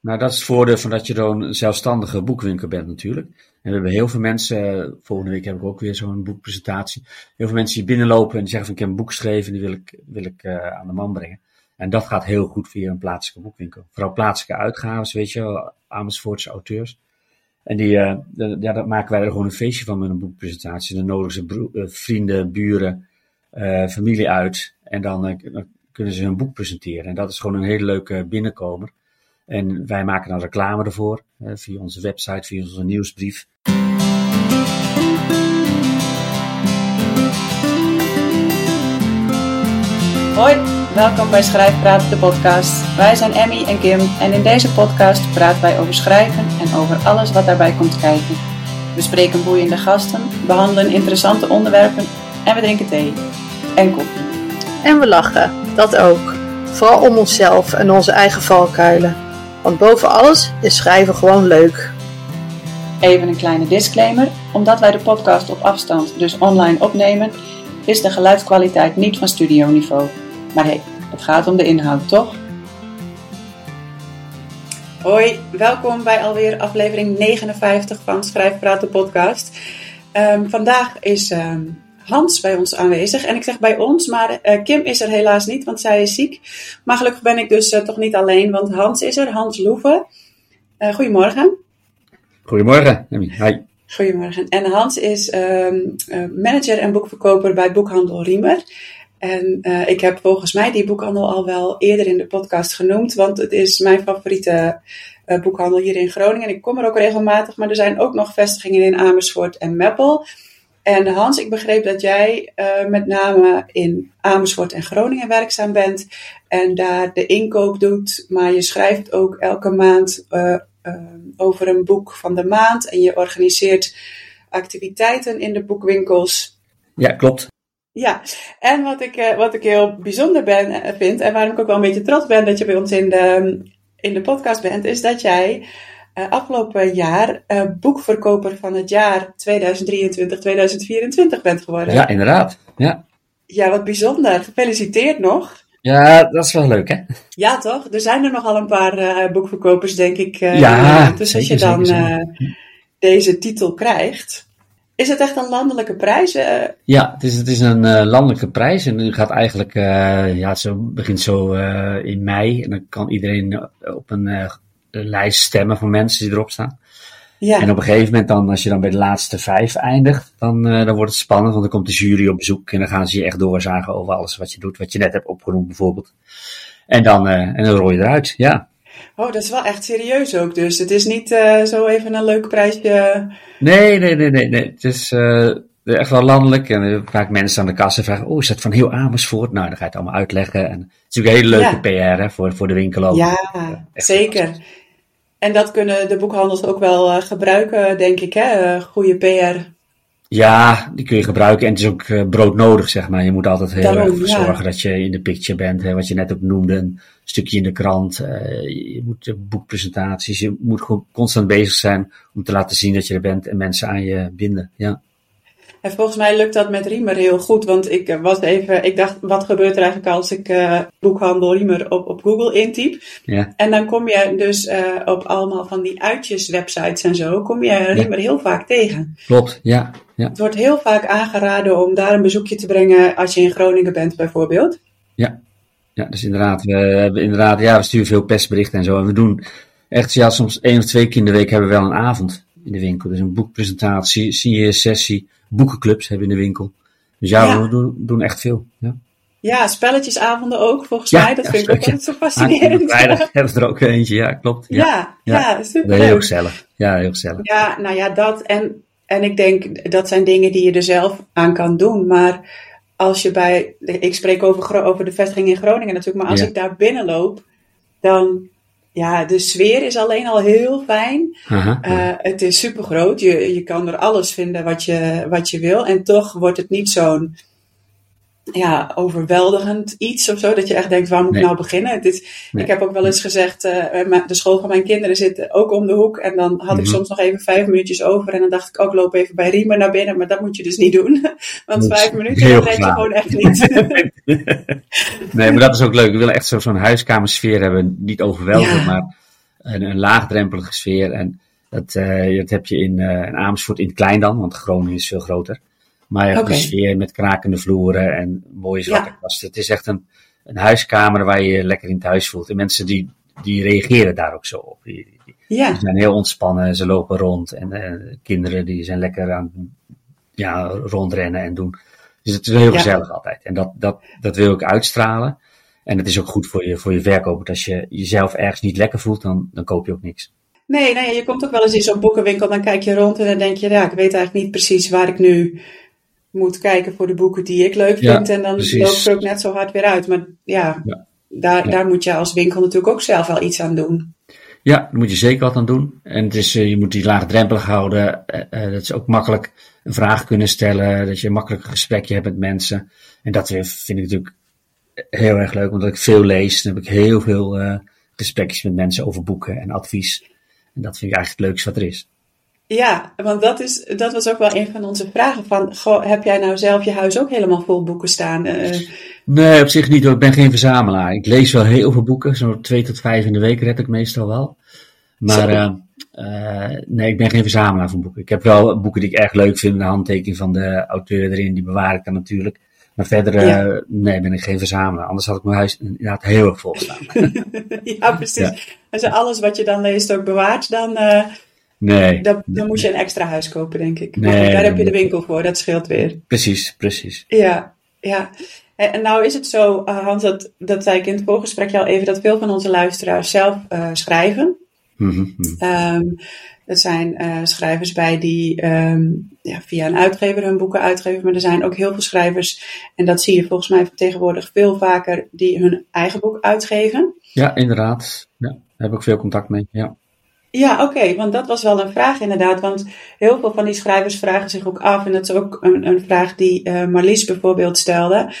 Nou, dat is het voordeel van dat je dan een zelfstandige boekwinkel bent natuurlijk. En we hebben heel veel mensen, eh, volgende week heb ik ook weer zo'n boekpresentatie. Heel veel mensen die binnenlopen en die zeggen van ik heb een boek geschreven en die wil ik, wil ik uh, aan de man brengen. En dat gaat heel goed via een plaatselijke boekwinkel. Vooral plaatselijke uitgaves, weet je wel, Amersfoortse auteurs. En die, uh, ja, dat maken wij er gewoon een feestje van met een boekpresentatie. Dan nodigen ze vrienden, buren, familie uit. En dan, dan, kunnen ze hun boek presenteren. En dat is gewoon een hele leuke binnenkomer. En wij maken dan reclame ervoor, via onze website, via onze nieuwsbrief. Hoi, welkom bij Schrijfpraat, de podcast. Wij zijn Emmy en Kim en in deze podcast praten wij over schrijven en over alles wat daarbij komt kijken. We spreken boeiende gasten, behandelen interessante onderwerpen en we drinken thee en koffie. En we lachen, dat ook. Vooral om onszelf en onze eigen valkuilen. Want boven alles is schrijven gewoon leuk. Even een kleine disclaimer. Omdat wij de podcast op afstand, dus online opnemen, is de geluidskwaliteit niet van studioniveau. Maar hé, hey, het gaat om de inhoud, toch? Hoi, welkom bij alweer aflevering 59 van Schrijfpraat de podcast. Um, vandaag is um, Hans bij ons aanwezig. En ik zeg bij ons, maar uh, Kim is er helaas niet, want zij is ziek. Maar gelukkig ben ik dus uh, toch niet alleen, want Hans is er, Hans Loeven. Uh, goedemorgen. Goedemorgen, Hi. Goedemorgen. En Hans is um, manager en boekverkoper bij Boekhandel Riemer. En ik heb volgens mij die boekhandel al wel eerder in de podcast genoemd, want het is mijn favoriete boekhandel hier in Groningen. Ik kom er ook regelmatig, maar er zijn ook nog vestigingen in Amersfoort en Meppel. En Hans, ik begreep dat jij uh, met name in Amersfoort en Groningen werkzaam bent en daar de inkoop doet, maar je schrijft ook elke maand over een boek van de maand en je organiseert activiteiten in de boekwinkels. Ja, klopt. Ja, en wat ik, wat ik heel bijzonder ben, vind, en waarom ik ook wel een beetje trots ben dat je bij ons in de, in de podcast bent, is dat jij uh, afgelopen jaar boekverkoper van het jaar 2023-2024 bent geworden. Ja, inderdaad. Ja. ja, wat bijzonder. Gefeliciteerd nog. Ja, dat is wel leuk, hè? Ja, toch? Er zijn er nogal een paar boekverkopers, denk ik. ja, dus als je dan deze titel krijgt. Is het echt een landelijke prijs? Ja, het is, het is een landelijke prijs. En nu gaat eigenlijk, ja, het zo, begint zo in mei. En dan kan iedereen op een lijst stemmen van mensen die erop staan. Ja. En op een gegeven moment dan, als je dan bij de laatste vijf eindigt, dan, dan wordt het spannend. Want dan komt de jury op bezoek en dan gaan ze je echt doorzagen over alles wat je doet. Wat je net hebt opgenoemd bijvoorbeeld. En dan, en dan rol je eruit, ja. Oh, dat is wel echt serieus ook dus. Het is niet uh, zo even een leuk prijsje. Nee, nee, nee, nee. nee. Het is uh, echt wel landelijk. En vaak mensen aan de kassa vragen, oh, is dat van heel Amersfoort? Nou, dan ga je het allemaal uitleggen. En het is natuurlijk een hele leuke ja. PR hè, voor, voor de winkel ook. Ja, zeker. En dat kunnen de boekhandels ook wel uh, gebruiken, denk ik, hè? goede PR. Ja, die kun je gebruiken en het is ook broodnodig, zeg maar. Je moet altijd heel Daarom, erg ja. zorgen dat je in de picture bent, hè, wat je net ook noemde, een stukje in de krant. Uh, je moet boekpresentaties, je moet gewoon constant bezig zijn om te laten zien dat je er bent en mensen aan je binden. Ja. En volgens mij lukt dat met Riemer heel goed, want ik was even, ik dacht, wat gebeurt er eigenlijk als ik uh, boekhandel Riemer op, op Google intyp? Ja. En dan kom je dus uh, op allemaal van die uitjeswebsites en zo, kom je Riemer ja. heel vaak tegen. Klopt, ja. ja. Het wordt heel vaak aangeraden om daar een bezoekje te brengen als je in Groningen bent bijvoorbeeld. Ja, ja dus inderdaad, we hebben inderdaad, ja, we sturen veel persberichten en zo. En we doen echt, ja, soms één of twee keer in de week hebben we wel een avond in de winkel. Dus een boekpresentatie, signeersessie, boekenclubs hebben we in de winkel. Dus ja, ja. we doen, doen, echt veel. Ja. ja, spelletjesavonden ook, volgens ja, mij. Dat vind ik ook altijd zo fascinerend. Vrijdag hebben we er ook eentje, ja, klopt. Ja, ja, ja super. Heel gezellig. Ja, heel gezellig. Ja, nou ja, dat. En, en ik denk, dat zijn dingen die je er zelf aan kan doen. Maar als je bij, ik spreek over, over de vestiging in Groningen natuurlijk, maar als ik daar binnenloop, dan ja, de sfeer is alleen al heel fijn. Uh, het is super groot. Je, je kan er alles vinden wat je, wat je wil. En toch wordt het niet zo'n ja, overweldigend iets of zo. Dat je echt denkt, waar moet nee. ik nou beginnen? Het is, Nee. Ik heb ook wel eens gezegd, uh, de school van mijn kinderen zit ook om de hoek. En dan had ik Mhm. soms nog even vijf minuutjes over. En dan dacht ik ook, loop even bij Riemer naar binnen. Maar dat moet je dus niet doen. Want vijf minuten, dat red je gewoon echt niet. nee, maar dat is ook leuk. We willen echt zo- zo'n huiskamersfeer hebben. Niet overweldigend, Ja. maar een, een laagdrempelige sfeer. En dat, uh, dat heb je in, uh, in Amersfoort in het klein dan, want Groningen is veel groter. Maar je hebt Oké. een sfeer met krakende vloeren en mooie zwarte Ja. kasten. Het is echt een, een huiskamer waar je je lekker in thuis voelt. En mensen die, die reageren daar ook zo op. Die, die, Ja, die zijn heel ontspannen, ze lopen rond. En eh, kinderen die zijn lekker aan ja, rondrennen en doen. Dus het is heel Ja. gezellig altijd. En dat, dat, dat wil ik uitstralen. En het is ook goed voor je, voor je verkoop. Want als je jezelf ergens niet lekker voelt, dan, dan koop je ook niks. nee, nee, je komt ook wel eens in zo'n boekenwinkel, dan kijk je rond en dan denk je, ja, ik weet eigenlijk niet precies waar ik nu moet kijken voor de boeken die ik leuk Ja, vind. en dan precies. loop ik er ook net zo hard weer uit. Maar ja, Ja. Daar, Ja. daar moet je als winkel natuurlijk ook zelf wel iets aan doen. Ja, daar moet je zeker wat aan doen. En het is, eh, je moet die laagdrempelig houden. Eh, eh, dat ze ook makkelijk een vraag kunnen stellen. Dat je een makkelijk gesprekje hebt met mensen. En dat vind ik natuurlijk heel erg leuk. Omdat ik veel lees. Dan heb ik heel veel gesprekjes met mensen over boeken en advies. En dat vind ik eigenlijk het leukste wat er is. Ja, want dat, is, dat was ook wel een van onze vragen. Van, goh, heb jij nou zelf je huis ook helemaal vol boeken staan? Eh, Nee, op zich niet hoor. Ik ben geen verzamelaar. Ik lees wel heel veel boeken. Zo'n twee tot vijf in de week red ik meestal wel. Maar Zo. eh, eh, nee, ik ben geen verzamelaar van boeken. Ik heb wel boeken die ik erg leuk vind. De handtekening van de auteur erin, die bewaar ik dan natuurlijk. Maar verder, eh, Ja. nee, ben ik geen verzamelaar. Anders had ik mijn huis inderdaad heel erg vol staan. ja, precies. Ja. Alles wat je dan leest ook bewaart, dan, eh, Nee, dan, dan moet je een extra huis kopen, denk ik. Maar Nee, goed, daar heb je de winkel voor, dat scheelt weer. precies, precies. Ja, ja. En nou is het zo, eh, Hans, dat, dat zei ik in het voorgesprekje al even, dat veel van onze luisteraars zelf eh, schrijven. Ehm er zijn eh, schrijvers bij die ehm, ja, via een uitgever hun boeken uitgeven, maar er zijn ook heel veel schrijvers, en dat zie je volgens mij tegenwoordig veel vaker, die hun eigen boek uitgeven. Ja, inderdaad. Ja, daar heb ik veel contact mee. Ja. Ja, oké, want dat was wel een vraag inderdaad. Want heel veel van die schrijvers vragen zich ook af, en dat is ook een, een vraag die eh, Marlies bijvoorbeeld stelde.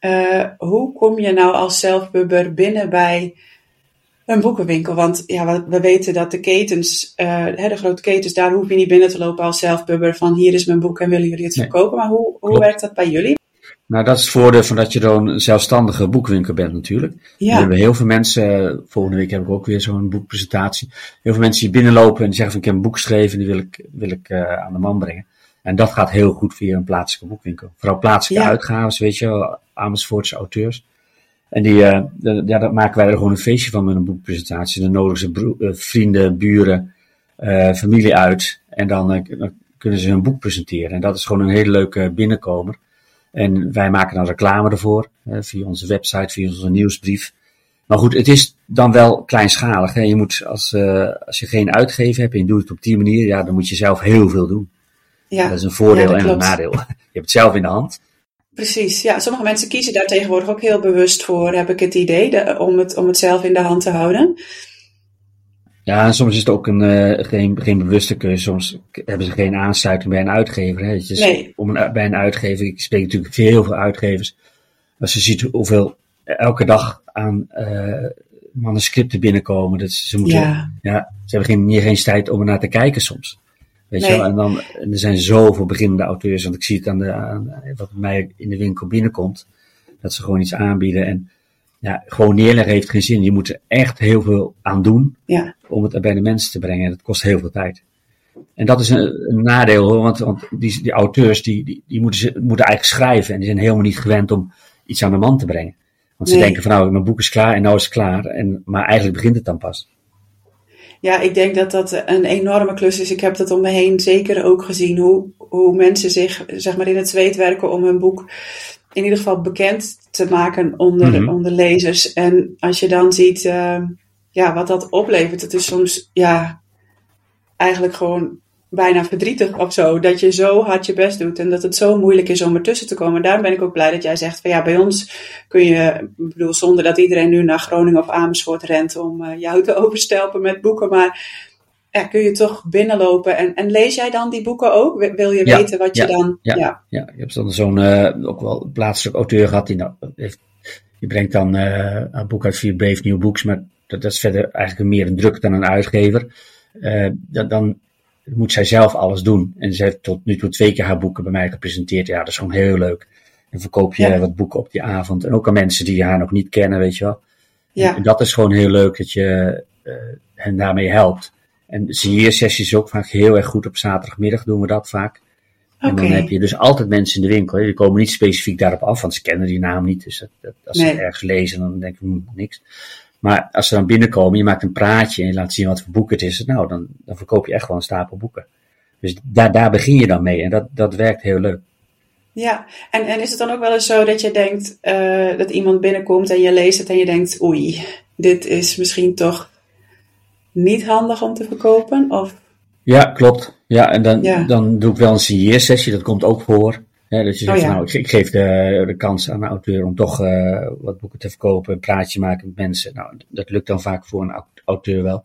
Eh, hoe kom je nou als zelfbubber binnen bij een boekenwinkel? Want ja, we, we weten dat de ketens, eh, hè, de grote ketens, daar hoef je niet binnen te lopen als zelfbubber van hier is mijn boek en willen jullie het Nee. verkopen. Maar hoe, hoe werkt dat bij jullie? Nou, dat is het voordeel van dat je dan een zelfstandige boekwinkel bent natuurlijk. We Ja, hebben heel veel mensen, volgende week heb ik ook weer zo'n boekpresentatie. Heel veel mensen die binnenlopen en die zeggen van ik heb een boek geschreven, die wil ik, wil ik eh, aan de man brengen. En dat gaat heel goed via een plaatselijke boekwinkel. Vooral plaatselijke Ja. uitgaves, weet je wel, Amersfoortse auteurs. En die, eh, de- ja, dat maken wij er gewoon een feestje van met een boekpresentatie. Dan nodigen ze eh, vrienden, buren, eh, familie uit. En dan, eh, dan kunnen ze hun boek presenteren. En dat is gewoon een hele leuke binnenkomer. En wij maken dan reclame ervoor, eh, via onze website, via onze nieuwsbrief. Maar goed, het is dan wel kleinschalig. Hè? Je moet, als, eh, als je geen uitgever hebt en je doet het op die manier, ja, dan moet je zelf heel veel doen. ja. Dat is een voordeel Ja, en een nadeel. Je hebt het zelf in de hand. Precies, ja. Sommige mensen kiezen daar tegenwoordig ook heel bewust voor, heb ik het idee, de- om, het, om het zelf in de hand te houden. Ja, en soms is het ook een, eh, geen, geen bewuste keuze. Soms hebben ze geen aansluiting bij een uitgever. Hè? Nee. om een, bij een uitgever, ik spreek natuurlijk heel veel uitgevers. Als je ziet hoeveel elke dag aan eh, manuscripten binnenkomen. Dat ze, moeten, Ja. ja. ze hebben geen, niet eens tijd om er naar te kijken soms. Weet je wel? En dan, en er zijn zoveel beginnende auteurs, want ik zie het aan, de, aan wat bij mij in de winkel binnenkomt. Dat ze gewoon iets aanbieden. En ja, gewoon neerleggen heeft geen zin. Je moet er echt heel veel aan doen Ja, om het bij de mensen te brengen. En dat kost heel veel tijd. En dat is een, een nadeel hoor, want, want die, die auteurs die, die, die moeten, moeten eigenlijk schrijven en die zijn helemaal niet gewend om iets aan de man te brengen. Want ze Nee. denken van nou, mijn boek is klaar en nou is het klaar. En, maar eigenlijk begint het dan pas. ja, ik denk dat dat een enorme klus is. Ik heb dat om me heen zeker ook gezien. Hoe, hoe mensen zich zeg maar, in het zweet werken om hun boek in ieder geval bekend te maken onder, Mhm. onder lezers. En als je dan ziet eh, ja, wat dat oplevert, het is soms ja, eigenlijk gewoon bijna verdrietig of zo. Dat je zo hard je best doet en dat het zo moeilijk is om ertussen te komen. Daarom ben ik ook blij dat jij zegt van ja, bij ons kun je, ik bedoel, zonder dat iedereen nu naar Groningen of Amersfoort rent om eh, jou te overstelpen met boeken, maar ja, kun je toch binnenlopen. En, en lees jij dan die boeken ook? Wil- je Ja, weten wat je dan... ja. ja. Ja, je hebt dan zo'n, eh, ook wel plaatselijk auteur gehad die nou, heeft, die brengt dan eh, een boek uit via Brave New Books, maar dat, dat is verder eigenlijk meer een druk dan een uitgever. Eh, dat, dan moet zij zelf alles doen. En ze heeft tot nu toe twee keer haar boeken bij mij gepresenteerd. Ja, dat is gewoon heel leuk. En verkoop je wat boeken op die avond. En ook aan mensen die haar nog niet kennen, weet je wel. Ja. En dat is gewoon heel leuk, dat je eh, hen daarmee helpt. En signeersessies is ook vaak heel erg goed. Op zaterdagmiddag doen we dat vaak. En dan heb je dus altijd mensen in de winkel. hè. Die komen niet specifiek daarop af, want ze kennen die naam niet. Dus dat, dat- als ze Nee. ergens lezen, dan denken we hm, niks. Maar als ze dan binnenkomen, je maakt een praatje en je laat zien wat voor boek het is. Nou, dan, dan verkoop je echt wel een stapel boeken. Dus daar, daar begin je dan mee. En dat, dat werkt heel leuk. Ja, en, en is het dan ook wel eens zo dat je denkt eh, dat iemand binnenkomt en je leest het en je denkt, oei, dit is misschien toch niet handig om te verkopen? Of, Ja, klopt. Ja, en dan, Ja. dan doe ik wel een signeersessie, dat komt ook voor. Hè, dat je zegt, Oh, ja. nou, ik, ik geef de, de kans aan de auteur om toch eh, wat boeken te verkopen, een praatje maken met mensen. Nou, dat lukt dan vaak voor een au- auteur wel.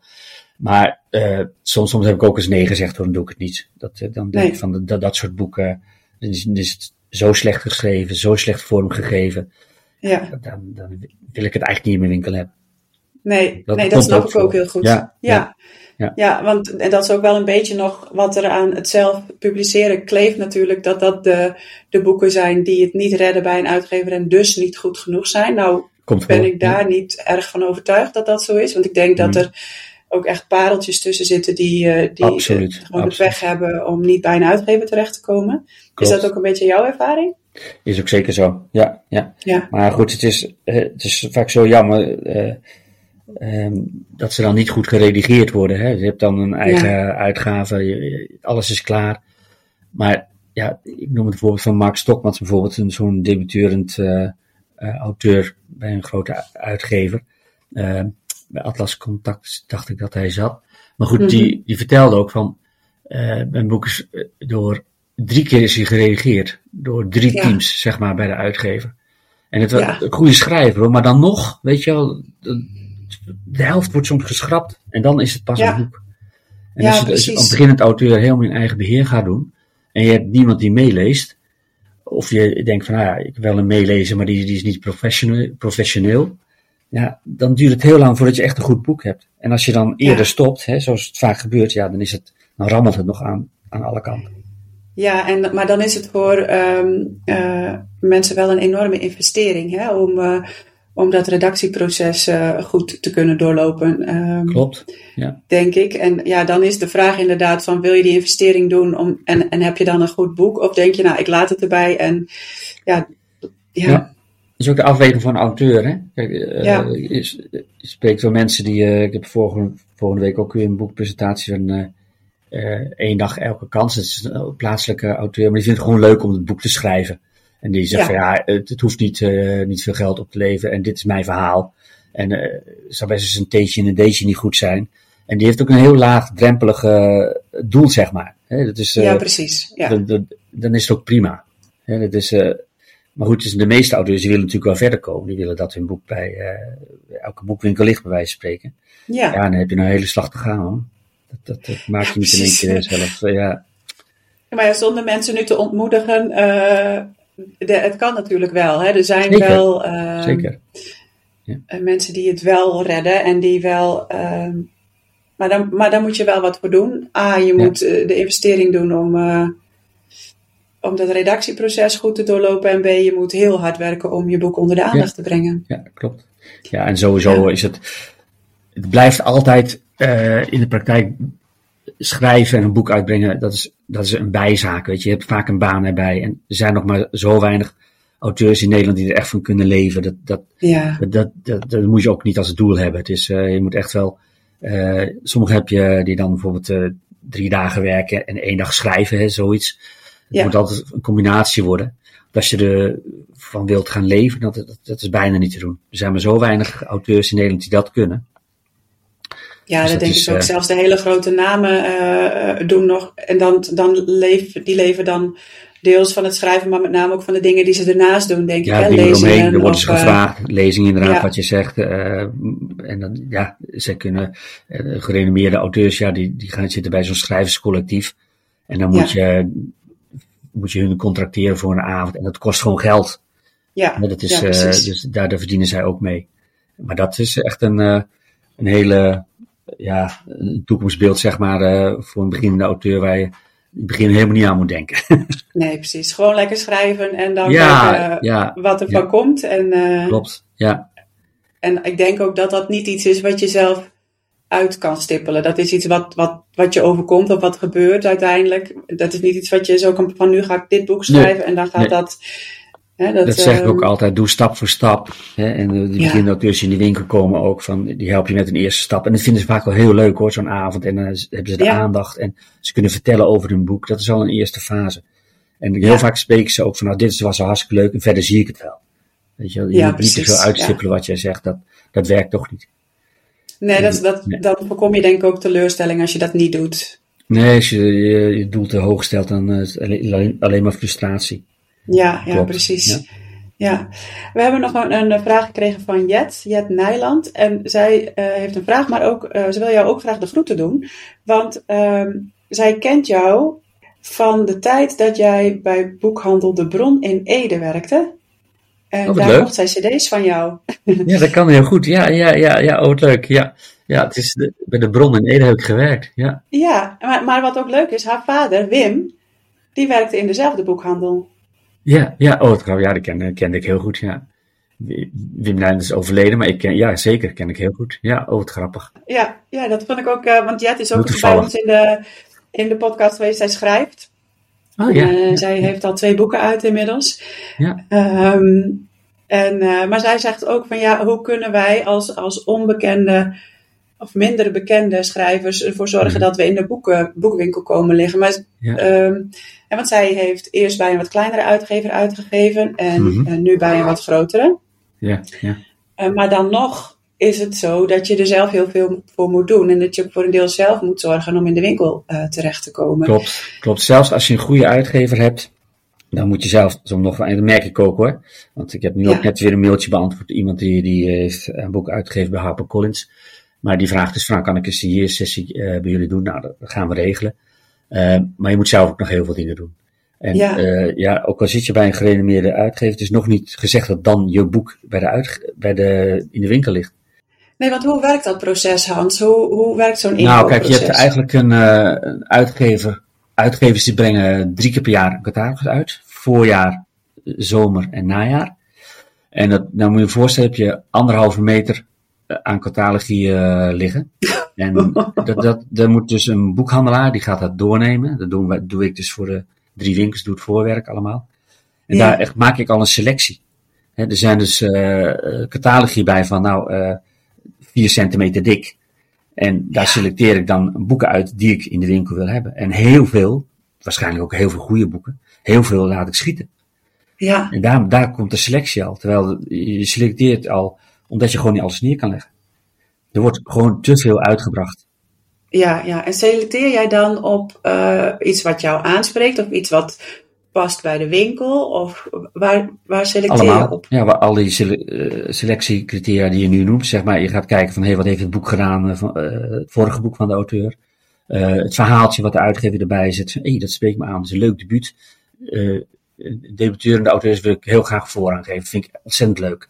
Maar eh, soms, soms heb ik ook eens nee gezegd, hoor, dan doe ik het niet. Dat, eh, dan denk Nee. ik van, dat, dat soort boeken, dan is, is het zo slecht geschreven, zo slecht vormgegeven. ja, Dan, dan wil ik het eigenlijk niet in mijn winkel hebben. Nee, Dat nee, dat snap ik ook heel goed. Ja, ja. ja, want en dat is ook wel een beetje nog wat er aan het zelf publiceren kleeft natuurlijk. Dat dat de, de boeken zijn die het niet redden bij een uitgever en dus niet goed genoeg zijn. Nou Komt ben voor. ik daar niet erg van overtuigd dat dat zo is. Want ik denk dat Mhm. er ook echt pareltjes tussen zitten die, eh, die Absoluut, gewoon de absoluut. pech hebben om niet bij een uitgever terecht te komen. Is dat ook een beetje jouw ervaring? Is ook zeker zo. Ja, ja. Ja. Maar goed, het is, eh, het is vaak zo jammer eh, ehm, dat ze dan niet goed geredigeerd worden. Hè? Je hebt dan een eigen uitgave, je- alles is klaar. Maar ja, ik noem het voorbeeld van Mark Stokmans bijvoorbeeld, een zo'n debuterend eh, eh, auteur bij een grote uitgever. Eh, bij Atlas Contact dacht ik dat hij zat. Maar goed, die, die vertelde ook van, eh, mijn boek is door drie keer is hij geredigeerd. Door drie Ja. teams, zeg maar, bij de uitgever. En het was Ja. een goede schrijver hoor, maar dan nog, weet je wel, de, helft wordt soms geschrapt. En dan is het pas Ja. een boek. En Ja, als je dus als beginnend auteur helemaal in eigen beheer gaat doen, en je hebt niemand die meeleest, of je denkt van, nou ja, ik wil een meelezen, maar die, die is niet professioneel, professioneel, ja, dan duurt het heel lang voordat je echt een goed boek hebt. En als je dan eerder Ja. stopt, hè, zoals het vaak gebeurt, ja, dan is het, dan rammelt het nog aan, aan alle kanten. Ja, en, maar dan is het voor ehm, eh, mensen wel een enorme investering hè, om, eh, om dat redactieproces eh, goed te kunnen doorlopen. Ehm, Klopt. Ja. denk ik. En ja, dan is de vraag inderdaad van wil je die investering doen om, en, en heb je dan een goed boek? Of denk je nou, ik laat het erbij en ja, ja, Ja. Dat is ook de afweging van een auteur. Hè? Kijk, eh, Ja. je, je spreekt wel mensen die. eh, ik heb volgende, volgende week ook weer een boekpresentatie van. één dag elke kans. Dat is een plaatselijke auteur, maar die vindt het gewoon leuk om het boek te schrijven. En die zegt Ja. van ja, het, het hoeft niet, eh, niet veel geld op te leveren en dit is mijn verhaal. En eh het zou best eens een theetje en een deetje niet goed zijn. En die heeft ook een heel laagdrempelig eh, doel, zeg maar. Dat is, eh, ja, precies. Ja. dan, is het ook prima. Dat is, eh, maar goed, dus de meeste auteurs die willen natuurlijk wel verder komen. Die willen dat hun boek bij eh, elke boekwinkel ligt, bij wijze van spreken. Ja. Ja, dan heb je een hele slag te gaan hoor. Dat, dat, dat maak je niet in één keer zelf. eh, Ja, Maar ja, zonder mensen nu te ontmoedigen, eh, de, het kan natuurlijk wel. Hè. Er zijn Zeker. wel eh, zeker. eh, mensen die het wel redden en die wel. ehm, maar, dan, maar daar moet je wel wat voor doen. A, je Ja. moet eh, de investering doen om, eh, om dat redactieproces goed te doorlopen. En B, je moet heel hard werken om je boek onder de aandacht te brengen. Ja, klopt. Ja, en sowieso Ja. is het. Het blijft altijd in de praktijk schrijven en een boek uitbrengen. Dat is, dat is een bijzaak. Weet je. je hebt vaak een baan erbij. En er zijn nog maar zo weinig auteurs in Nederland die er echt van kunnen leven. Dat, dat, Ja, dat, dat, dat, dat moet je ook niet als doel hebben. Het is, eh, je moet echt wel. eh sommigen heb je die dan bijvoorbeeld eh, drie dagen werken en één dag schrijven, hè, zoiets. Het Ja. moet altijd een combinatie worden. Als je ervan wilt gaan leven, dat, dat, dat is bijna niet te doen. Er zijn maar zo weinig auteurs in Nederland die dat kunnen. Ja Dus dat dat denk is, ik ook. eh, Zelfs de hele grote namen eh, eh, doen nog. En dan, dan leven, die leven dan deels van het schrijven, maar met name ook van de dingen die ze ernaast doen, denk ik. Ja, Hè? dingen Lezingen eromheen, er worden ze gevraagd, lezingen inderdaad, ja. wat je zegt. eh, en dan, ja, ze kunnen, gerenommeerde auteurs, ja, die, die gaan zitten bij zo'n schrijverscollectief. En dan moet, je, moet je hun contracteren voor een avond. En dat kost gewoon geld. ja, dat is, dus daar, daar verdienen zij ook mee. Maar dat is echt een, een hele, ja, een toekomstbeeld, zeg maar, eh, voor een beginnende auteur waar je in het begin helemaal niet aan moet denken. Nee, precies. Gewoon lekker schrijven en dan ja, kijken eh, ja, wat er ja. van komt. En, eh, klopt. Ja, en ik denk ook dat dat niet iets is wat je zelf uit kan stippelen. Dat is iets wat, wat, wat je overkomt of wat gebeurt uiteindelijk. Dat is niet iets wat je zo kan van nu ga ik dit boek schrijven en dan gaat nee. dat. Dat, zeg ik ehm, ook altijd, doe stap voor stap. Hè? En eh, die Ja. beginnen ook dus in de winkel komen ook van, die help je met een eerste stap. En dat vinden ze vaak wel heel leuk hoor, zo'n avond. En dan hebben ze de Ja. aandacht en ze kunnen vertellen over hun boek. Dat is al een eerste fase. En heel Ja. vaak spreken ze ook van, nou dit was al hartstikke leuk en verder zie ik het wel. Weet je, wel, je Ja, moet niet te veel uitstippelen wat jij zegt, dat, dat werkt toch niet. Nee, dat, dat, Nee. dan voorkom je denk ik ook teleurstelling als je dat niet doet. Nee, als je je, je doel te hoog stelt, dan eh, is alleen maar frustratie. Ja, ja Klopt, precies. ja. Ja. We hebben nog een, een vraag gekregen van Jet, Jet Nijland. En zij eh, heeft een vraag, maar ook, eh, ze wil jou ook graag de groeten doen. Want ehm, zij kent jou van de tijd dat jij bij boekhandel De Bron in Ede werkte. En Oh, daar leuk. mocht zij cd's van jou. Ja, dat kan heel goed. Ja, ja, ja, ja, oh wat leuk. Ja, ja het is de, bij de bron in Ede heb ik gewerkt. Ja. Ja, maar, maar wat ook leuk is, haar vader Wim, die werkte in dezelfde boekhandel. Ja, ja, oh, het, ja, die ken, kende ik heel goed, ja. Wim Nijn is overleden, maar ik ken, ja, zeker, ken ik heel goed. Ja, oh, wat grappig. Ja, ja dat vond ik ook, eh, want Jet is ook bij ons in de, in de podcast geweest. Zij schrijft. Oh ja, Eh, ja, zij heeft al twee boeken uit inmiddels. ja, Ehm, en, eh, maar zij zegt ook van ja, hoe kunnen wij als, als onbekende of minder bekende schrijvers ervoor zorgen dat we in de boeken, boekwinkel komen liggen. Maar, Ja. ehm, en want zij heeft eerst bij een wat kleinere uitgever uitgegeven en Mhm. eh, nu bij een wat grotere. ja, ja. Eh, maar dan nog is het zo dat je er zelf heel veel voor moet doen. En dat je voor een deel zelf moet zorgen om in de winkel eh, terecht te komen. Klopt, klopt. Zelfs als je een goede uitgever hebt, dan moet je zelf soms nog, en dat merk ik ook hoor. Want ik heb nu Ja. ook net weer een mailtje beantwoord. Iemand die, die heeft een boek uitgegeven bij HarperCollins. Maar die vraagt dus van, kan ik een signeersessie eh bij jullie doen? Nou, dat gaan we regelen. Eh, maar je moet zelf ook nog heel veel dingen doen. En Ja. ja, ja ook al zit je bij een gerenommeerde uitgever, het is nog niet gezegd dat dan je boek bij de uitge- bij de, in de winkel ligt. Nee, want hoe werkt dat proces, Hans? Hoe, hoe werkt zo'n Nou, kijk, inkoopproces? je hebt eigenlijk een, eh, een uitgever. Uitgevers die brengen drie keer per jaar een catalogus uit. Voorjaar, zomer en najaar. En dat, nou moet je je voorstellen, heb je anderhalve meter eh, aan catalogie eh, liggen. En dat, dat, dat moet dus een boekhandelaar, die gaat dat doornemen. Dat doen wij, doe ik dus voor de drie winkels, doe het voorwerk allemaal. En Ja. daar echt maak ik al een selectie. Er zijn dus eh eh, catalogie bij van, nou, eh 4 centimeter dik. En daar selecteer ik dan boeken uit die ik in de winkel wil hebben. En heel veel, waarschijnlijk ook heel veel goede boeken, heel veel laat ik schieten. Ja, En daar, daar komt de selectie al. Terwijl je selecteert al, omdat je gewoon niet alles neer kan leggen. Er wordt gewoon te veel uitgebracht. ja, ja. En selecteer jij dan op eh, iets wat jou aanspreekt of iets wat past bij de winkel? Of waar, waar selecteer je op? Ja, waar al die eh, selectiecriteria die je nu noemt, zeg maar. Je gaat kijken van, hé, wat heeft het boek gedaan, eh, van, het vorige boek van de auteur. Het verhaaltje wat de uitgever erbij zet. Hé, dat spreekt me aan, dat is een leuk debuut. Eh debuterende auteurs wil ik heel graag voorrang geven. vind ik ontzettend leuk.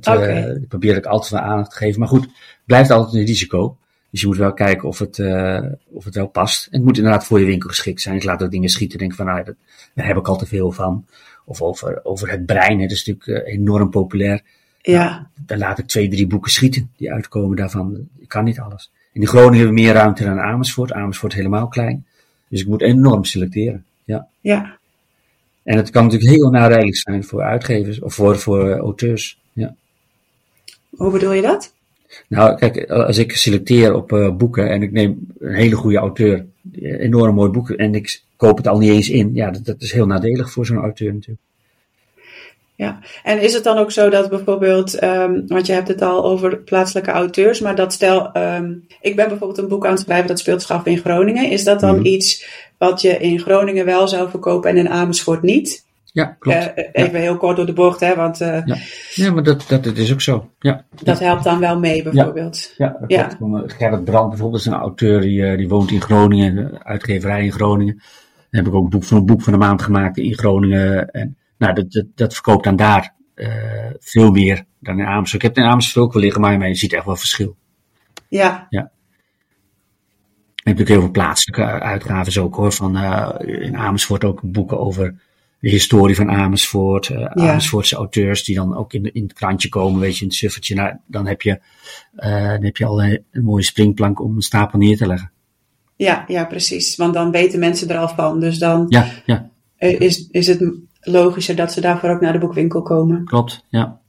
Dat eh, probeer ik altijd wel aandacht te geven. Maar goed, het blijft altijd een risico. Dus je moet wel kijken of het, eh, of het wel past. En het moet inderdaad voor je winkel geschikt zijn. Ik laat ook dingen schieten. Denk van, nou, daar heb ik al te veel van. Of over, over het brein. hè, Dat is natuurlijk eh, enorm populair. Ja, Daar laat ik twee, drie boeken schieten. Die uitkomen daarvan. Ik kan niet alles. In Groningen hebben we meer ruimte dan Amersfoort. Amersfoort helemaal klein. Dus ik moet enorm selecteren. Ja. ja. En het kan natuurlijk heel nadeelig zijn voor uitgevers of voor, voor auteurs. Hoe bedoel je dat? Nou, kijk, als ik selecteer op eh, boeken en ik neem een hele goede auteur, een enorm mooi boek, en ik koop het al niet eens in, ja, dat, dat is heel nadelig voor zo'n auteur natuurlijk. Ja, en is het dan ook zo dat bijvoorbeeld, ehm, want je hebt het al over plaatselijke auteurs, maar dat stel, ehm, ik ben bijvoorbeeld een boek aan het schrijven dat speelt zich in Groningen. Is dat dan Mhm. iets wat je in Groningen wel zou verkopen en in Amersfoort niet? Ja, klopt. Eh, even heel kort door de bocht, hè, want eh, Ja. ja, maar dat, dat, dat is ook zo. Ja, dat helpt dan wel mee bijvoorbeeld. ja, dat Ja. klopt. Eh, Gerrit Brand bijvoorbeeld is een auteur die, eh, die woont in Groningen, uitgeverij in Groningen. Dan heb ik ook een boek van een boek van de maand gemaakt in Groningen. En nou, dat, dat, dat verkoopt dan daar eh, veel meer dan in Amersfoort. Ik heb het in Amersfoort ook wel liggen, maar je ziet echt wel verschil. Ja, Je hebt natuurlijk heel veel plaatselijke uitgaven ook hoor. Van, eh, in Amersfoort ook boeken over de historie van Amersfoort. Uh, Amersfoortse auteurs die dan ook in, in het krantje komen, weet je, in het suffertje. Nou, dan heb je, uh, dan heb je al een, een, mooie springplank om een stapel neer te leggen. Ja, ja, precies. Want dan weten mensen er al van. Dus dan ja, ja. Is, is het logischer dat ze daarvoor ook naar de boekwinkel komen. Klopt, ja.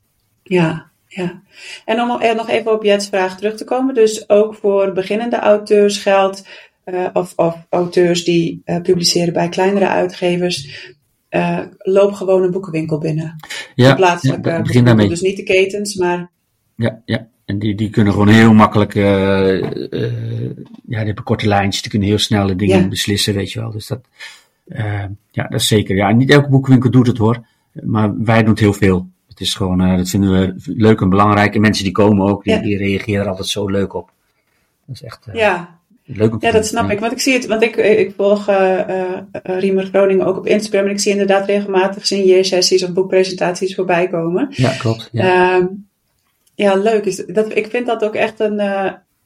Ja, ja. En om nog even op Jets vraag terug te komen. Dus ook voor beginnende auteurs geldt, uh, of, of, auteurs die publiceren bij kleinere uitgevers, uh, loop gewoon een boekenwinkel binnen. Ja, plaatselijke ja, begin daarmee. Dus niet de ketens, maar... Ja, ja. En die, die kunnen gewoon heel makkelijk, ja, die hebben korte lijntjes, die kunnen heel snelle dingen ja. beslissen, weet je wel. Dus dat, ja, dat is zeker. Ja, niet elke boekenwinkel doet het hoor, maar wij doen het heel veel. Het is gewoon, dat vinden we leuk en belangrijk. En mensen die komen ook, die, Ja. die reageren er altijd zo leuk op. Dat is echt Ja, leuk ja, dat snap ik. Want ik zie het, want ik, ik volg uh, uh, Riemer Groningen ook op Instagram. En ik zie inderdaad regelmatig signeersessies of boekpresentaties voorbij komen. Ja, klopt. Ja. Ehm, ja, leuk. Is, dat, ik vind dat ook echt een,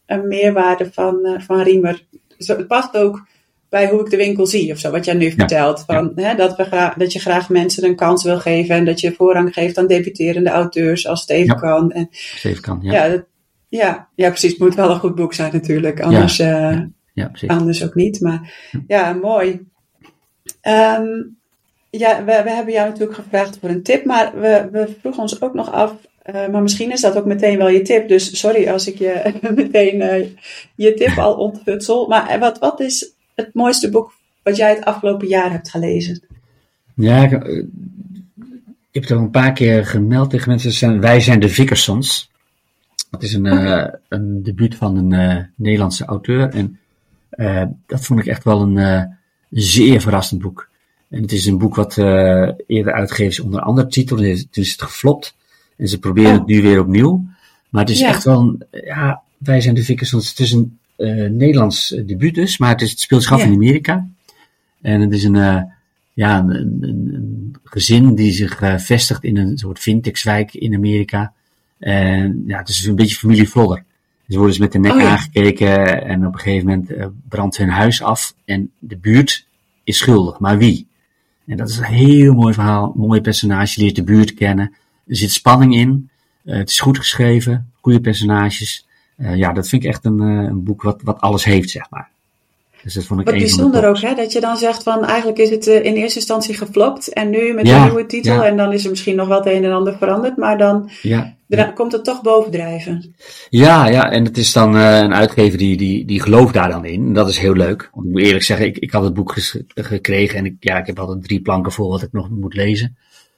een meerwaarde van, van Riemer. Zo, het past ook bij hoe ik de winkel zie of zo, wat jij nu vertelt. Van, hè, dat, we dat je graag mensen een kans wil geven en dat je voorrang geeft aan debuterende auteurs als het even Ja. kan. En, Steven kan, ja. ja, dat, ja, ja, precies. Het moet wel een goed boek zijn natuurlijk, anders, eh, ja. Anders ook niet. Maar ja, mooi. Ehm, ja, we, we hebben jou natuurlijk gevraagd voor een tip, maar we, we vroegen ons ook nog af, eh, maar misschien is dat ook meteen wel je tip. Dus sorry als ik je meteen eh, je tip al ontfutsel. Maar wat, wat is het mooiste boek wat jij het afgelopen jaar hebt gelezen? Ja, ik, ik heb het al een paar keer gemeld tegen mensen. Wij zijn de Vickersons. Dat is een, eh, een debuut van een eh, Nederlandse auteur. En eh, dat vond ik echt wel een zeer verrassend boek. En het is een boek wat eerder uitgegeven is onder een andere titel. Toen is toen is het geflopt. En ze proberen Oh. het nu weer opnieuw. Maar het is Ja. echt wel een, ja, wij zijn de Vickersons. Het is een Nederlands debuut dus, maar het, is, het speelt zich af in Amerika. En het is een, ja, een, een, gezin die zich vestigt in een soort Vintexwijk in Amerika. En ja, het is een beetje familie Vlodder. Ze worden dus met de nek Oh ja. aangekeken en op een gegeven moment eh, brandt hun huis af en de buurt is schuldig. Maar wie? En dat is een heel mooi verhaal, mooi personage, je leert de buurt kennen. Er zit spanning in, eh, het is goed geschreven, goede personages. Eh, ja, dat vind ik echt een, een boek wat, wat alles heeft, zeg maar. Dus dat vond ik Wat een bijzonder ook, hè? Dat je dan zegt van eigenlijk is het eh, in eerste instantie geflopt en nu met Ja, een nieuwe titel ja. en dan is er misschien nog wat een en ander veranderd, maar dan Ja, komt het toch bovendrijven. Ja, ja, en het is dan uh, een uitgever die, die, die gelooft daar dan in. En dat is heel leuk. Want ik moet eerlijk zeggen, ik, ik had het boek gekregen en ik, ja, ik heb altijd drie planken vol wat ik nog moet lezen.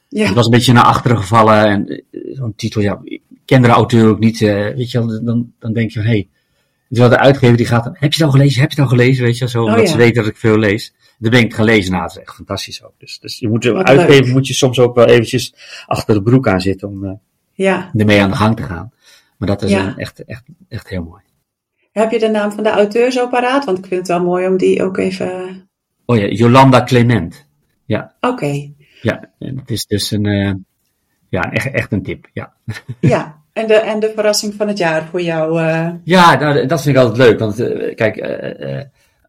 Ja, Ik was een beetje naar achteren gevallen en eh, zo'n titel, ja, ik ken de auteur ook niet. eh, weet je wel, dan, dan denk je van, hé, hey, terwijl de uitgever die gaat, dan, heb je het al gelezen, heb je het al gelezen, weet je zo, omdat Oh, ja. ze weten dat ik veel lees. Dan ben ik het gaan lezen, nou, het is echt fantastisch ook. Dus, dus je moet, Wat uitgever leuk. moet je soms ook wel eventjes achter de broek aan zitten om uh, ja. ermee aan de gang te gaan. Maar dat is Ja. echt, echt, echt heel mooi. Heb je de naam van de auteur zo paraat? Want ik vind het wel mooi om die ook even... Oh ja, Jolanda Clement. Ja, Oké, ja. En het is dus een, uh, ja, echt, echt een tip. Ja, ja. En de, en de verrassing van het jaar voor jou? Uh... ja nou, dat vind ik altijd leuk. Want uh, kijk, uh,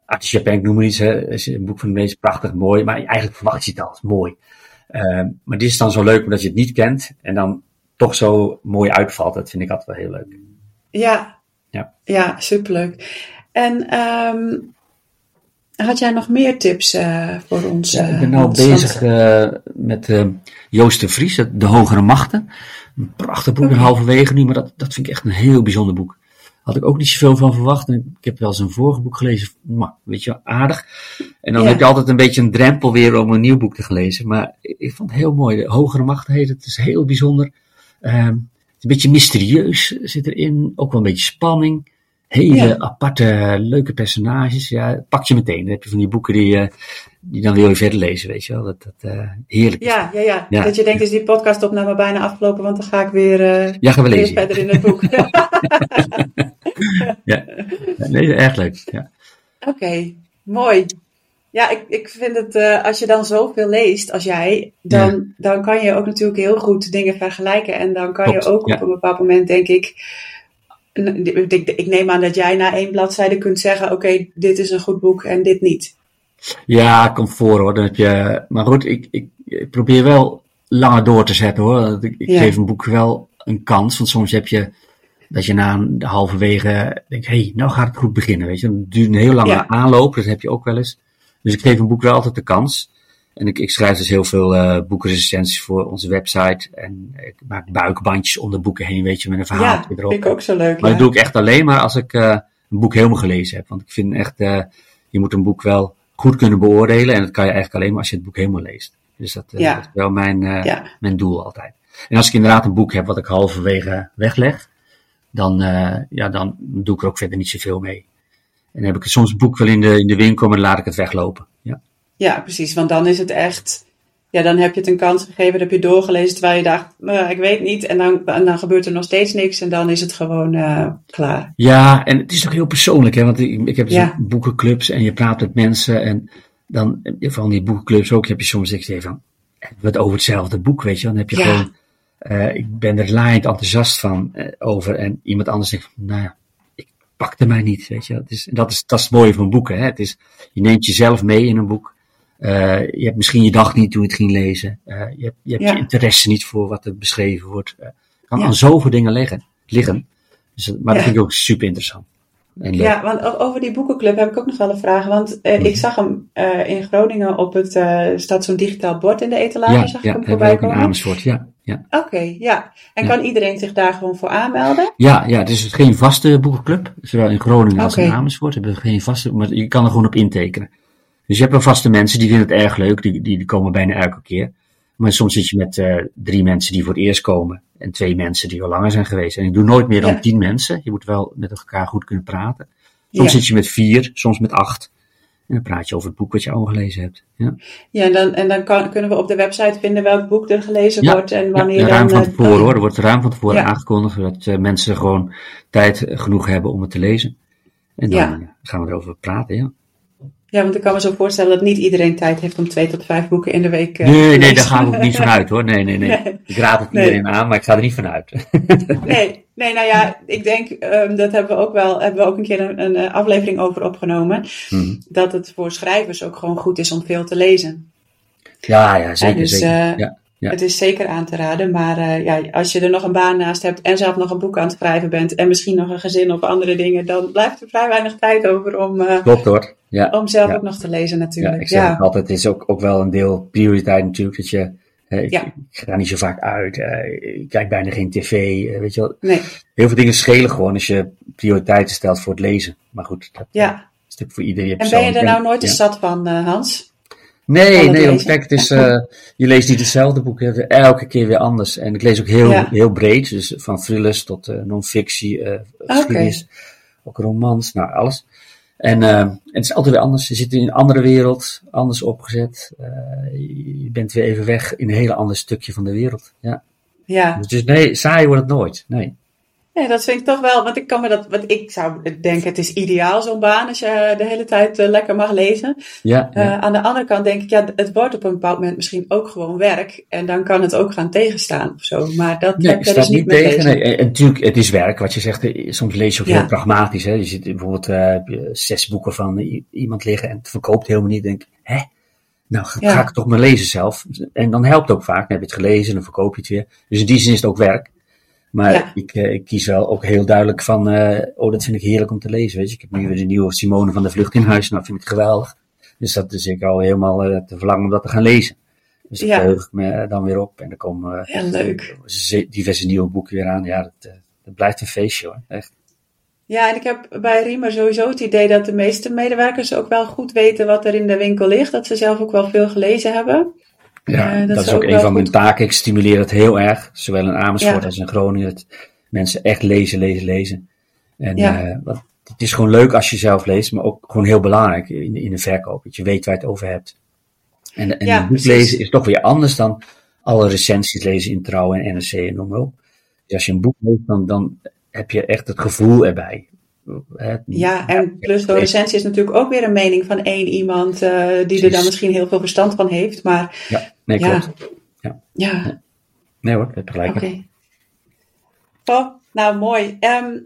Artis Japan, ik noem maar iets, hè, is een boek van de meest prachtig mooi. Maar eigenlijk verwacht je het al, mooi. Uh, maar dit is dan zo leuk omdat je het niet kent. En dan toch zo mooi uitvalt. Dat vind ik altijd wel heel leuk. Ja, ja, ja superleuk. En um, had jij nog meer tips voor ons? Ja, ik ben nou bezig met Joost de Vries, De Hogere Machten. Een prachtig boek, okay. halverwege nu, maar dat, dat vind ik echt een heel bijzonder boek. Had ik ook niet zoveel van verwacht. En ik heb wel zijn vorige boek gelezen, maar weet je, aardig. En dan ja. heb je altijd een beetje een drempel weer om een nieuw boek te lezen. Maar ik vond het heel mooi. De Hogere Machten heet het, het is heel bijzonder. Um, een beetje mysterieus zit erin, ook wel een beetje spanning. Hele ja. aparte, leuke personages. Ja, pak je meteen. Dan heb je van die boeken die, uh, die dan wil je verder lezen, weet je wel. Dat, dat uh, heerlijk. Ja, ja, ja, ja. Dat je denkt, is die podcast opname bijna afgelopen, want dan ga ik weer, uh, ja, gaan we weer lezen, verder in het boek. ja, nee, erg leuk. Ja. Oké, okay, mooi. Ja, ik, ik vind het, uh, als je dan zoveel leest als jij, dan, ja. dan kan je ook natuurlijk heel goed dingen vergelijken. En dan kan Klopt, je ook ja. op een bepaald moment, denk ik, ik, ik neem aan dat jij na één bladzijde kunt zeggen: Oké, okay, dit is een goed boek en dit niet. Ja, komt voor hoor. Dan heb je, maar goed, ik, ik, ik probeer wel langer door te zetten hoor. Ik, ik Ja. geef een boek wel een kans, want soms heb je dat je na een halverwege denkt, hé, hey, nou gaat het goed beginnen, weet je. Het duurt een heel lange Ja. aanloop, dat heb je ook wel eens. Dus ik geef een boek wel altijd de kans. En ik, ik schrijf dus heel veel eh boekenrecensies voor onze website. En ik maak buikbandjes om de boeken heen, weet je, met een verhaal Ja, erop. vind ik ook zo leuk. Maar ja. dat doe ik echt alleen maar als ik eh, een boek helemaal gelezen heb. Want ik vind echt, eh, je moet een boek wel goed kunnen beoordelen. En dat kan je eigenlijk alleen maar als je het boek helemaal leest. Dus dat, Ja. dat is wel mijn, mijn doel altijd. En als ik inderdaad een boek heb wat ik halverwege wegleg, dan, ja, dan doe ik er ook verder niet zoveel mee. En dan heb ik soms een boek wel in de, in de winkel, maar dan laat ik het weglopen. Ja, Ja, precies. Want dan is het echt. Ja, dan heb je het een kans gegeven, dan heb je doorgelezen terwijl je dacht, "Nou, ik weet niet. En dan, en dan gebeurt er nog steeds niks en dan is het gewoon eh, klaar. ja en het is ook heel persoonlijk, hè, want ik, ik heb dus Ja. boekenclubs en je praat met mensen. En dan, eh, van die boekenclubs ook, heb je soms ik zeg van, het wordt over hetzelfde boek, weet je. Dan heb je Ja. gewoon, eh, ik ben er laaiend enthousiast van eh, over. En iemand anders zegt, nou ja, ik pakte mij niet, weet je. Dat is, dat is, dat is het mooie van boeken, hè. Het is, je neemt jezelf mee in een boek. Eh, je hebt misschien je dag niet toen je het ging lezen. Eh, je hebt, je, hebt Ja. je interesse niet voor wat er beschreven wordt. Eh, kan Ja. aan zoveel dingen liggen. liggen. Dus, maar dat Ja. vind ik ook super interessant. En. Ja, want over die boekenclub heb ik ook nog wel een vraag. Want Mhm. ik zag hem in Groningen op het, eh staat zo'n digitaal bord in de etalage, ja, zag ik ja, hem voorbij komen. Amersfoort. Ja, ja. Oké, ja. En Ja. kan iedereen zich daar gewoon voor aanmelden? Ja, ja, het is geen vaste boekenclub. Zowel in Groningen als in. Amersfoort hebben we geen vaste, maar je kan er gewoon op intekenen. Dus je hebt wel vaste mensen, die vinden het erg leuk, die, die, komen bijna elke keer. Maar soms zit je met eh, drie mensen die voor het eerst komen en twee mensen die al langer zijn geweest. En ik doe nooit meer dan Ja. tien mensen. Je moet wel met elkaar goed kunnen praten. Soms Ja. zit je met vier, soms met acht. En dan praat je over het boek wat je al gelezen hebt. Ja, Ja, en dan, en dan kan, kunnen we op de website vinden welk boek er gelezen Ja, wordt en wanneer ja, ruim dan. van eh, tevoren hoor. Er wordt ruim van tevoren Ja. aangekondigd, zodat eh, mensen gewoon tijd genoeg hebben om het te lezen. En dan gaan we erover praten, ja. Ja, want ik kan me zo voorstellen dat niet iedereen tijd heeft om twee tot vijf boeken in de week eh, Nee, nee, daar gaan we ook niet vanuit hoor. Nee, nee, nee. Nee. Ik raad het Nee. iedereen aan, maar ik ga er niet vanuit. Nee, nee, nou ja, ik denk, ehm, dat hebben we ook wel, hebben we ook een keer een, een eh, aflevering over opgenomen. Mhm. Dat het voor schrijvers ook gewoon goed is om veel te lezen. Ja, ja, zeker, dus, zeker. eh, ja. Ja. Het is zeker aan te raden, maar eh, ja, als je er nog een baan naast hebt en zelf nog een boek aan het schrijven bent en misschien nog een gezin of andere dingen, dan blijft er vrij weinig tijd over om, eh, Klopt hoor. Ja. om zelf Ja. ook nog te lezen Ja, natuurlijk. ik zeg Ja, altijd, het is ook, ook wel een deel prioriteit natuurlijk. Dat je, ik, Ja. ga niet zo vaak uit, eh, ik kijk bijna geen tv, weet je wel. nee, Heel veel dingen schelen gewoon als je prioriteiten stelt voor het lezen. Maar goed, dat ja. is natuurlijk voor iedereen En ben je er nou nooit Ja. eens zat van, Hans? Nee, nee, want kijk, het is, eh, je leest niet hetzelfde boek, hè. elke keer weer anders. En ik lees ook heel, Ja. heel breed, dus van thrillers tot eh non-fictie, geschiedenis, ook romans, nou alles. En het is altijd weer anders. Je zit in een andere wereld, anders opgezet. Je bent weer even weg in een hele ander stukje van de wereld. Ja. Ja. Dus, dus nee, saai wordt het nooit. Nee. Ja, dat vind ik toch wel, want ik kan me dat, want ik zou denken, het is ideaal zo'n baan als je de hele tijd eh, lekker mag lezen. Ja, Eh, ja. aan de andere kant denk ik, ja, het wordt op een bepaald moment misschien ook gewoon werk. En dan kan het ook gaan tegenstaan of zo. Maar dat Nee, heb ik je sta dus niet tegen. lezen. Nee, en, natuurlijk, het is werk. Wat je zegt, eh, soms lees je ook Ja. heel pragmatisch. Hè? Je ziet bijvoorbeeld eh, heb je zes boeken van iemand liggen en het verkoopt helemaal niet. Denk, hè? Nou, ga, Ja. ga ik toch maar lezen zelf. En dan helpt het ook vaak. Dan heb je het gelezen, dan verkoop je het weer. Dus in die zin is het ook werk. Maar Ja. ik, eh, ik kies wel ook heel duidelijk van, eh, oh, dat vind ik heerlijk om te lezen. Weet je, ik heb nu weer de nieuwe Simone van de Vlucht in huis. Nou, vind ik geweldig. Dus dat is ik al helemaal eh, te verlangen om dat te gaan lezen. Dus Ja. verheug ik me dan weer op. En dan komen Ja, leuk. diverse nieuwe boeken weer aan. Ja, dat, dat blijft een feestje hoor. Echt. Ja, en ik heb bij Riemer sowieso het idee dat de meeste medewerkers ook wel goed weten wat er in de winkel ligt. Dat ze zelf ook wel veel gelezen hebben. Ja, Eh, dat dat, is ook ook een van mijn taken. Ik stimuleer het heel erg. Zowel in Amersfoort Ja. als in Groningen. Dat mensen echt lezen, lezen, lezen. En Ja. eh, wat, het is gewoon leuk als je zelf leest. Maar ook gewoon heel belangrijk in, in de verkoop. Dat je weet waar je het over hebt. En, en Ja, lezen is toch weer anders dan alle recensies lezen in Trouw en NRC en noem maar op. Dus als je een boek leest, dan, dan heb je echt het gevoel erbij. Ja, en plus de recensie is natuurlijk ook weer een mening van één iemand eh, die er dan misschien heel veel verstand van heeft. Maar Ja, nee, Ja. klopt. ja, Nee hoor, je hebt gelijk. Oké. Oh, nou mooi. Ehm,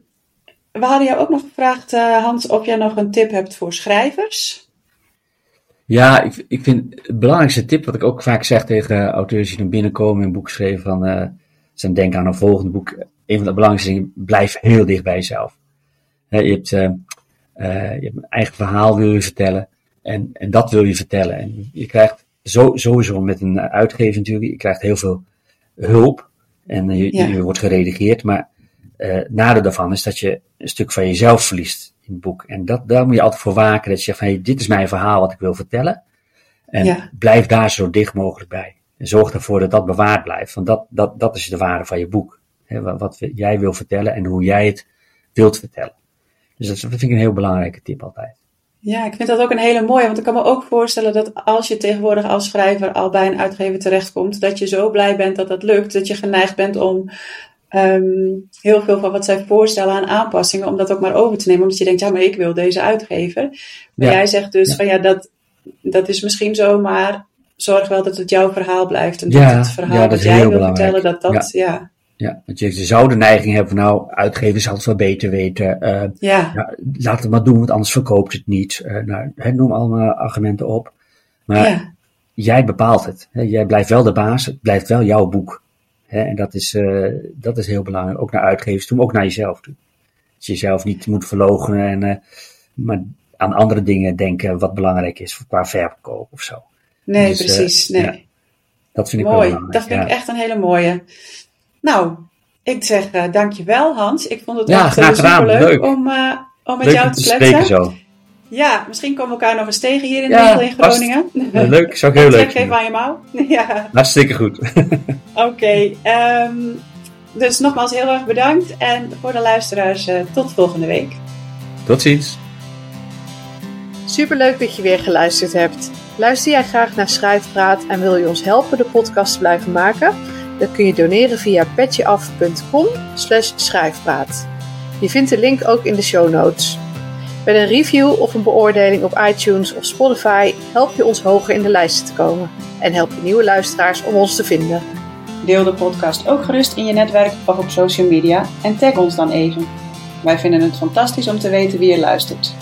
we hadden jou ook nog gevraagd, eh, Hans, of jij nog een tip hebt voor schrijvers. Ja, ik, ik vind het belangrijkste tip, wat ik ook vaak zeg tegen auteurs die dan binnenkomen en een boek schrijven, van, uh, ze denken aan een volgende boek. Een van de belangrijkste dingen, blijf heel dicht bij jezelf. Je, hebt, uh, uh, je hebt een eigen verhaal wil je vertellen en, en dat wil je vertellen. En je krijgt zo, sowieso met een uitgever natuurlijk, je krijgt heel veel hulp en je, je wordt geredigeerd, maar uh, nadeel daarvan is dat je een stuk van jezelf verliest in het boek. En dat, daar moet je altijd voor waken. Dat je zegt van, hey, dit is mijn verhaal wat ik wil vertellen. En ja. blijf daar zo dicht mogelijk bij. En zorg ervoor dat dat bewaard blijft. Want dat, dat, dat is de waarde van je boek. He, wat, wat jij wil vertellen en hoe jij het wilt vertellen. Dus dat vind ik een heel belangrijke tip altijd. Ja, ik vind dat ook een hele mooie. Want ik kan me ook voorstellen dat als je tegenwoordig als schrijver al bij een uitgever terechtkomt, dat je zo blij bent dat dat lukt, dat je geneigd bent om um, heel veel van wat zij voorstellen aan aanpassingen, om dat ook maar over te nemen. Omdat je denkt, ja, maar ik wil deze uitgever. Maar jij zegt dus ja. van ja, dat, dat is misschien zo, maar zorg wel dat het jouw verhaal blijft. En ja, dat het verhaal dat, jij wil vertellen, dat dat, ja. Ja, want je zou de neiging hebben van nou, uitgevers het wel beter weten. Uh, ja. Laat het maar doen, want anders verkoopt het niet. Uh, nou, he, noem allemaal argumenten op. Maar ja. jij bepaalt het. Jij blijft wel de baas, het blijft wel jouw boek. En dat is, uh, dat is heel belangrijk, ook naar uitgevers toe, maar ook naar jezelf toe. Dat je jezelf niet moet verloochenen, en, maar aan andere dingen denken wat belangrijk is qua verkoop of zo. Nee, dus, precies. nee. Ja, dat vind ik Mooi. wel belangrijk. Dat vind ik echt een hele mooie. Nou, ik zeg uh, dankjewel Hans. Ik vond het ja, echt graag gedaan. leuk, leuk om, om met leuk jou om te te kletsen. spreken zo. Ja, misschien komen we elkaar nog eens tegen hier in Ja, de regel in Groningen. Ja, leuk, zou ik heel leuk Trek even vinden. aan je mouw. ja, Hartstikke goed. oké. ehm, dus nogmaals heel erg bedankt. En voor de luisteraars, eh, tot volgende week. Tot ziens. Superleuk dat je weer geluisterd hebt. Luister jij graag naar Schrijfpraat en wil je ons helpen de podcast te blijven maken? Dan kun je doneren via petjeaf.com schrijfpraat. Je vindt de link ook in de show notes. Met een review of een beoordeling op iTunes of Spotify help je ons hoger in de lijsten te komen en help je nieuwe luisteraars om ons te vinden. Deel de podcast ook gerust in je netwerk of op social media en tag ons dan even. Wij vinden het fantastisch om te weten wie je luistert.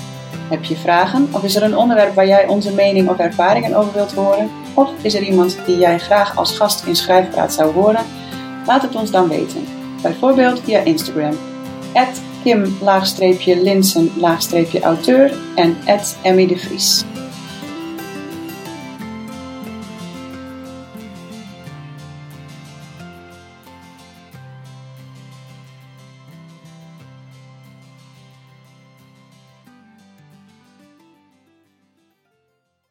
Heb je vragen of is er een onderwerp waar jij onze mening of ervaringen over wilt horen? Of is er iemand die jij graag als gast in Schrijfpraat zou horen? Laat het ons dan weten. Bijvoorbeeld via Instagram. Kim-Linsen-auteur en Emmy de Vries.